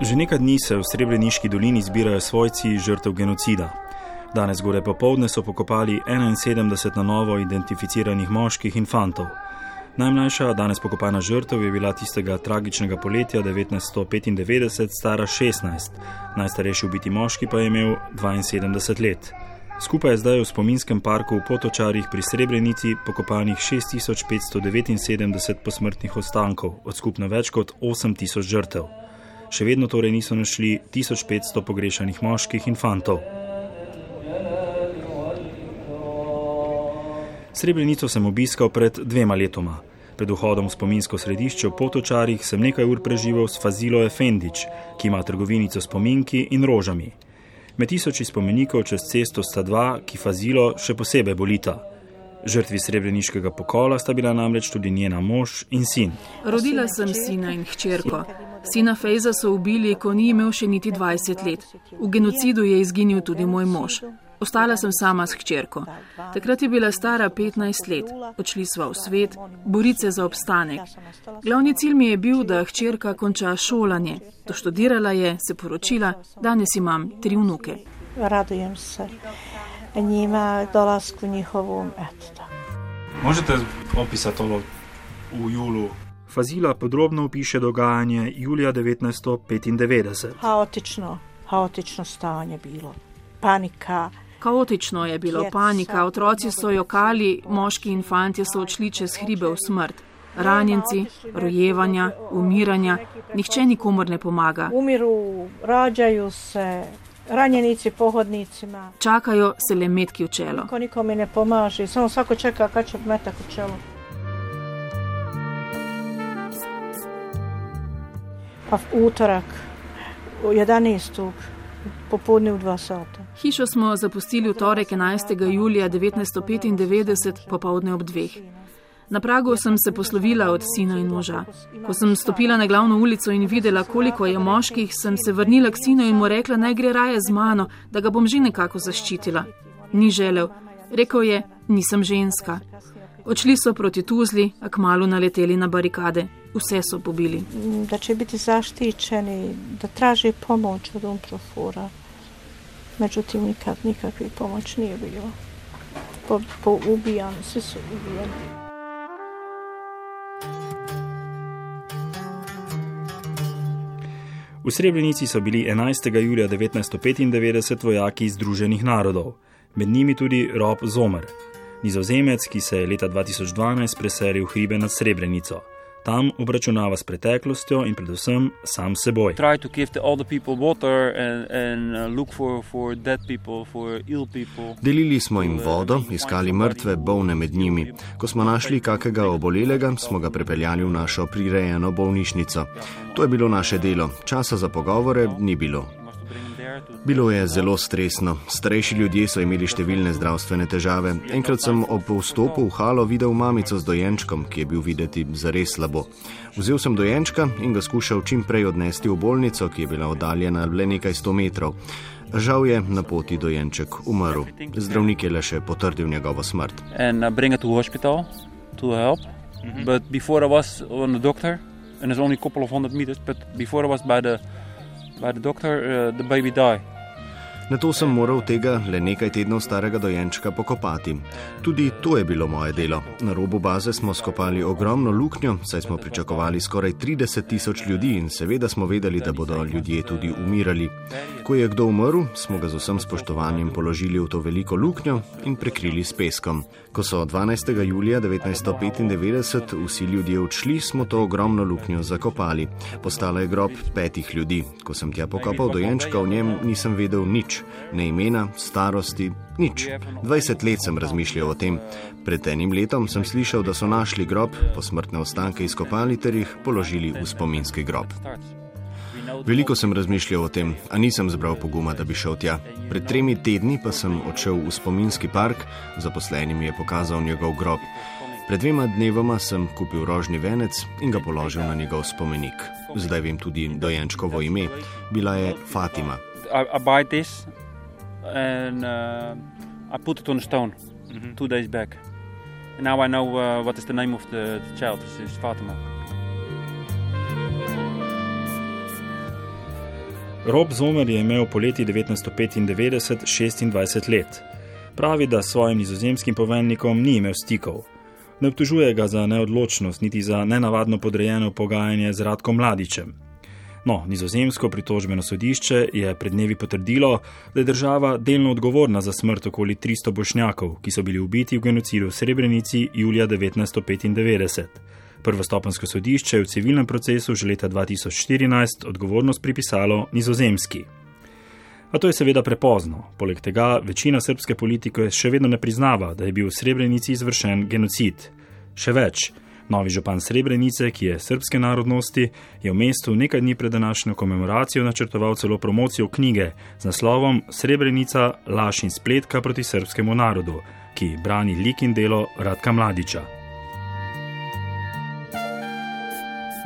Že nekaj dni se v Srebreniški dolini zbirajo svojci žrtev genocida. Danes gore popovdne so pokopali 71 na novo identificiranih moških in fantov. Najmlajša danes pokopana žrtev je bila tistega tragičnega poletja 1995 stara 16, najstarejši ubiti moški pa je imel 72 let. Skupaj je zdaj v spominskem parku v Potočarjih pri Srebrenici pokopanih 6579 posmrtnih ostankov od skupno več kot 8000 žrtev. Še vedno torej niso našli 1500 pogrešanih moških in fantov. Srebrenico sem obiskal pred dvema letoma. Pred vhodom v spominsko središče v Potočarjih sem nekaj ur preživel s Fazilo Efendič, ki ima trgovinico spominki in rožami. Med tisoči spomenikov čez cesto sta dva, ki Fazilo še posebej bolita. Žrtvi srebreniškega pokola sta bila namreč tudi njena mož in sin. Rodila sem sina in hčerko. Sina Fejza so ubili, ko ni imel še niti 20 let. V genocidu je izginil tudi moj mož. Ostala sem sama s hčerko. Takrat je bila stara 15 let. Odšli sva v svet, borice za obstanek. Glavni cilj mi je bil, da hčerka konča šolanje. Doštudirala je, se poročila, danes imam tri vnuke. Radujem se njima, dolasku njihovom. Eto, Možete opisati to v Julu? Fazila podrobno opiše dogajanje julija 1995. Haotično, haotično stanje bilo. Panika. Kaotično je bilo, panika, otroci so jokali, moški in fantje so odšli čez hribe v smrt. Ranjenci, rojevanja, umiranja, nihče nikomor ne pomaga. Umiru, rađaju se, ranjenici pohodnicima. Čakajo se le metki v čelo. Niko nikome ne pomaže, samo svako čeka kad će metak u čelo. Pa v utorak, u 11. popodne v 2 sata. Hišo smo zapustili v torek 11. julija 1995 popovdne ob dveh. Na pragu sem se poslovila od sina in moža. Ko sem stopila na glavno ulico in videla, koliko je moških, sem se vrnila k sinu in mu rekla, naj gre raje z mano, da ga bom že nekako zaščitila. Ni želel. Rekel je, nisem ženska. Odšli so proti Tuzli, a kmalo naleteli na barikade. Vse so pobili. Da će biti zaštićeni, da traži pomoć od Umprofura. Međutim, nikad nikakve pomoć nije bilo. Po, po ubijani, svi su ubijeni. V Srebrenici so bili 11. julija 1995 vojaki Združenih narodov, med njimi tudi Rob Zomer, nizozemec, ki se je leta 2012 preselil v hribe nad Srebrenico. Tam obračunava s preteklostjo in predvsem sam seboj. try to give the older people water and, and uh, look for, for dead people, for ill people. Delili smo jim vodo, iskali mrtve, bolne med njimi. Ko smo našli kakega obolelega, smo ga prepeljali v našo prirejeno bolnišnico. To je bilo naše delo. Časa za pogovore ni bilo. Bilo je zelo stresno. Starejši ljudje so imeli številne zdravstvene težave. Enkrat sem ob vstopu v halo videl mamico z dojenčkom, ki je bil videti zares slabo. Vzel sem dojenčka in ga skušal čim prej odnesti v bolnico, ki je bila oddaljena le nekaj sto metrov. Žal je na poti dojenček umrl. Zdravnik je le še potrdil njegovo smrt. and uh, bring it to hospital to help. But before I was on the doctor, and it's only a couple of hundred meters, but before I was by the by the doctor, uh, the baby died. Na to sem moral tega le nekaj tednov starega dojenčka pokopati. Tudi to je bilo moje delo. Na robu baze smo skopali ogromno luknjo, saj smo pričakovali skoraj 30 tisoč ljudi in seveda smo vedeli, da bodo ljudje tudi umirali. Ko je kdo umrl, smo ga z vsem spoštovanjem položili v to veliko luknjo in prekrili s peskom. Ko so 12. julija 1995 vsi ljudje odšli, smo to ogromno luknjo zakopali. Postala je grob petih ljudi. Ko sem tja pokopal dojenčka, v njem nisem vedel nič, ne imena, starosti, nič. 20 let sem razmišljal o tem. Pred enim letom sem slišal, da so našli grob, posmrtne ostanke izkopali ter jih položili v spominski grob. Veliko sem razmišljal o tem, a nisem zbral poguma, da bi šel tja. Pred tremi tedni pa sem odšel v spominski park, zaposlenim je pokazal njegov grob. Pred dvema dnevoma sem kupil rožni venec in ga položil na njegov spomenik. Zdaj vem tudi dojenčkovo ime. Bila je Fatima. I, I buy this, and uh, I put it on a stone two days back. And now I know uh, what is the name of the, the child. It's, it's Fatima. Rob Zomer je imel poleti 1995 26 let. Pravi, da s svojim nizozemskim poveljnikom ni imel stikov. Ne obtožuje ga za neodločnost, niti za nenavadno podrejeno pogajanje z Radkom Mladičem. No, nizozemsko pritožbeno sodišče je pred dnevi potrdilo, da je država delno odgovorna za smrt okoli 300 bošnjakov, ki so bili ubiti v genocidu v Srebrenici julija 1995. Prvostopensko sodišče je v civilnem procesu že leta 2014 odgovornost pripisalo nizozemski. A to je seveda prepozno. Poleg tega večina srpske politike še vedno ne priznava, da je bil v Srebrenici izvršen genocid. Še več, novi župan Srebrenice, ki je srpske narodnosti, je v mestu nekaj dni pred današnjo komemoracijo načrtoval celo promocijo knjige z naslovom Srebrenica, laž in spletka proti srpskemu narodu, ki brani lik in delo Radka Mladiča.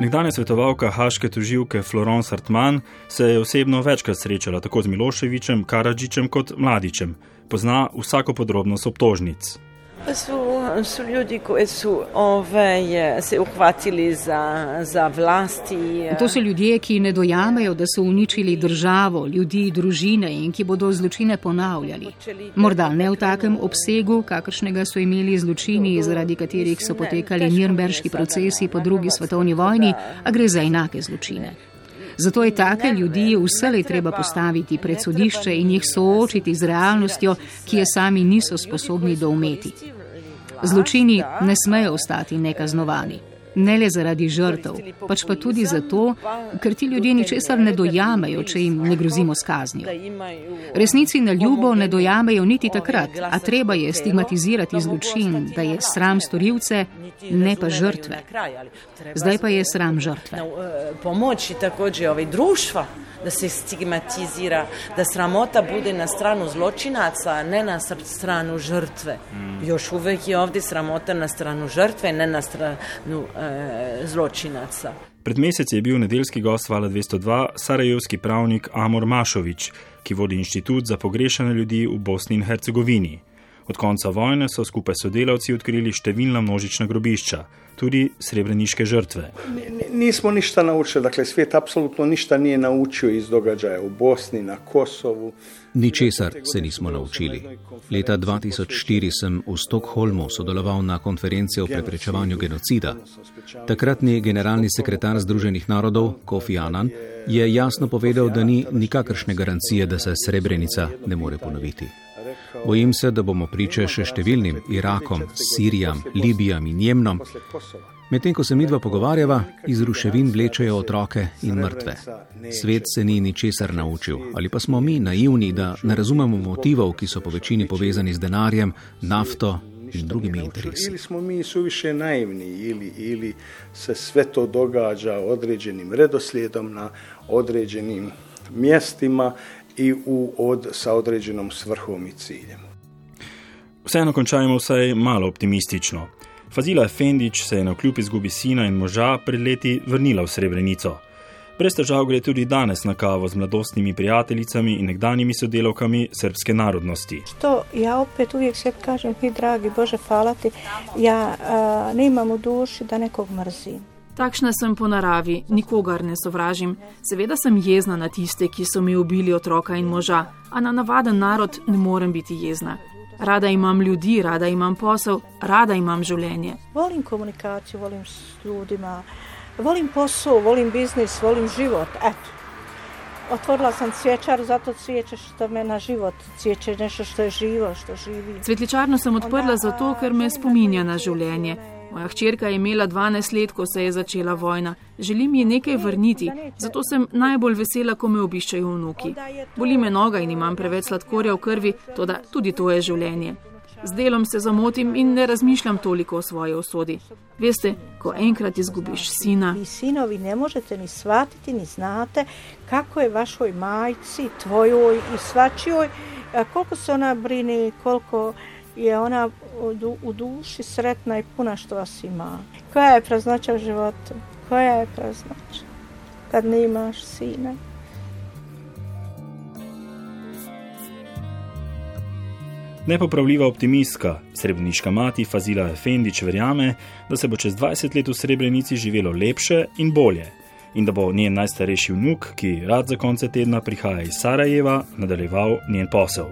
Nekdanja svetovalka haške tužilke Florence Artman se je osebno večkrat srečala tako z Miloševičem, Karadžičem kot Mladičem. Pozna vsako podrobnost obtožnic. Su, su ljudi koji su ove, se uhvatili za, za vlasti. To so ljudje, ki ne dojamejo, da so uničili državo, ljudi, družine in ki bodo zločine ponavljali. Morda ne v takem obsegu, kakršnega so imeli zločini, zaradi katerih so potekali nirnberški procesi po drugi svetovni vojni, a gre za enake zločine. Zato je take ljudi vselej treba postaviti pred sodišče in jih soočiti z realnostjo, ki je sami niso sposobni doumeti. Zločini ne smejo ostati nekaznovani. Ne le zaradi žrtev, pač pa tudi zato, ker ti ljudje ničesar ne dojamejo, če jim ne grozimo s kaznijo. Resnici na ljubo ne dojamejo niti takrat, a treba je stigmatizirati zločin, da je sram storilce, ne pa žrtve. Zdaj pa je sram žrtve. Pomoči također ovaj društva da se stigmatizira, da sramota bude na stranu zločinaca, ne na stranu žrtve. Mm. Još uvek je ovdje sramota na stranu žrtve, ne na stranu e, zločinaca. Pred meseci je bil nedeljski gost Vala 202 sarajevski pravnik Amor Mašovič, ki vodi inštitut za pogrešane ljudi v Bosni in Hercegovini. Od konca vojne so skupaj s sodelavci odkrili številna množična grobišča, tudi srebreniške žrtve. Nismo ništa naučili, dakle svet apsolutno ništa nije naučio iz događaja u Bosni, na Kosovu. Ničesar se nismo naučili. Leta 2004 sem v Stokholmu sodeloval na konferenci o preprečevanju genocida. Takratni generalni sekretar Združenih narodov Kofi Annan je jasno povedal, da ni nikakršne garancije, da se Srebrenica ne more ponoviti. Bojim se, da bomo priče še številnim Irakom, Sirijam, Libijam in Jemnom. Medtem ko se midva pogovarjava, iz ruševin vlečejo otroke in mrtve. Svet se ni ničesar naučil, ali pa smo mi naivni, da ne razumemo motivov, ki so po večini povezani z denarjem, nafto in drugimi interesi. Ili smo mi suviše naivni, ili, ili se sve to događa određenim redoslijedom na određenim mjestima i u od, sa određenom svrhom i ciljem. Vseeno končajmo vsaj malo optimistično. Fazila Fendič se je na kljub izgubi sina in moža pred leti vrnila v Srebrenico. Brez težav gre tudi danes na kavo z mladostnimi prijateljicami in nekdanjimi sodelavkami srpske narodnosti. To ja opet uvijek sve kažem, mi dragi Bože, hvala ti, ja a, ne imam v duši da nekog mrzim. Takšna sem po naravi, nikogar ne sovražim. Seveda sem jezna na tiste, ki so mi ubili otroka in moža, a na navaden narod ne morem biti jezna. Rada imam ljudi, rada imam posel, rada imam življenje. Volim komunikacijo, volim s ljudima, volim posao, volim biznis, volim život. Eto. Otvorila sam cvječar, zato cvijeće što me na život cvijeće, nešto što je živo, što živi. Cvetličarno sem odprla zato, ker me spominja na življenje. Moja hčerka je imela 12 let, ko se je začela vojna. Želim ji nekaj vrniti, zato sem najbolj vesela, ko me obiščajo vnuki. Boli me noga in imam preveč sladkorja v krvi, toda tudi to je življenje. Z delom se zamotim in ne razmišljam toliko o svoji usodi. Veste, ko enkrat izgubiš sina. Vi sinovi ne možete ni shvatiti, ni znate kako je vašoj majci, tvojoj i svačijoj, koliko se ona brini, koliko je ona u duši sretna i puna što vas ima. Koja je praznoća u životu? Koja je praznoća? Kad ne imaš sina. Nepopravljiva optimistka, srebreniška mati Fazila Efendič verjame, da se bo čez 20 let v Srebrenici živelo lepše in bolje. in da bo njen najstarejši vnuk, ki rad za konce tedna prihaja iz Sarajeva, nadaljeval njen posel.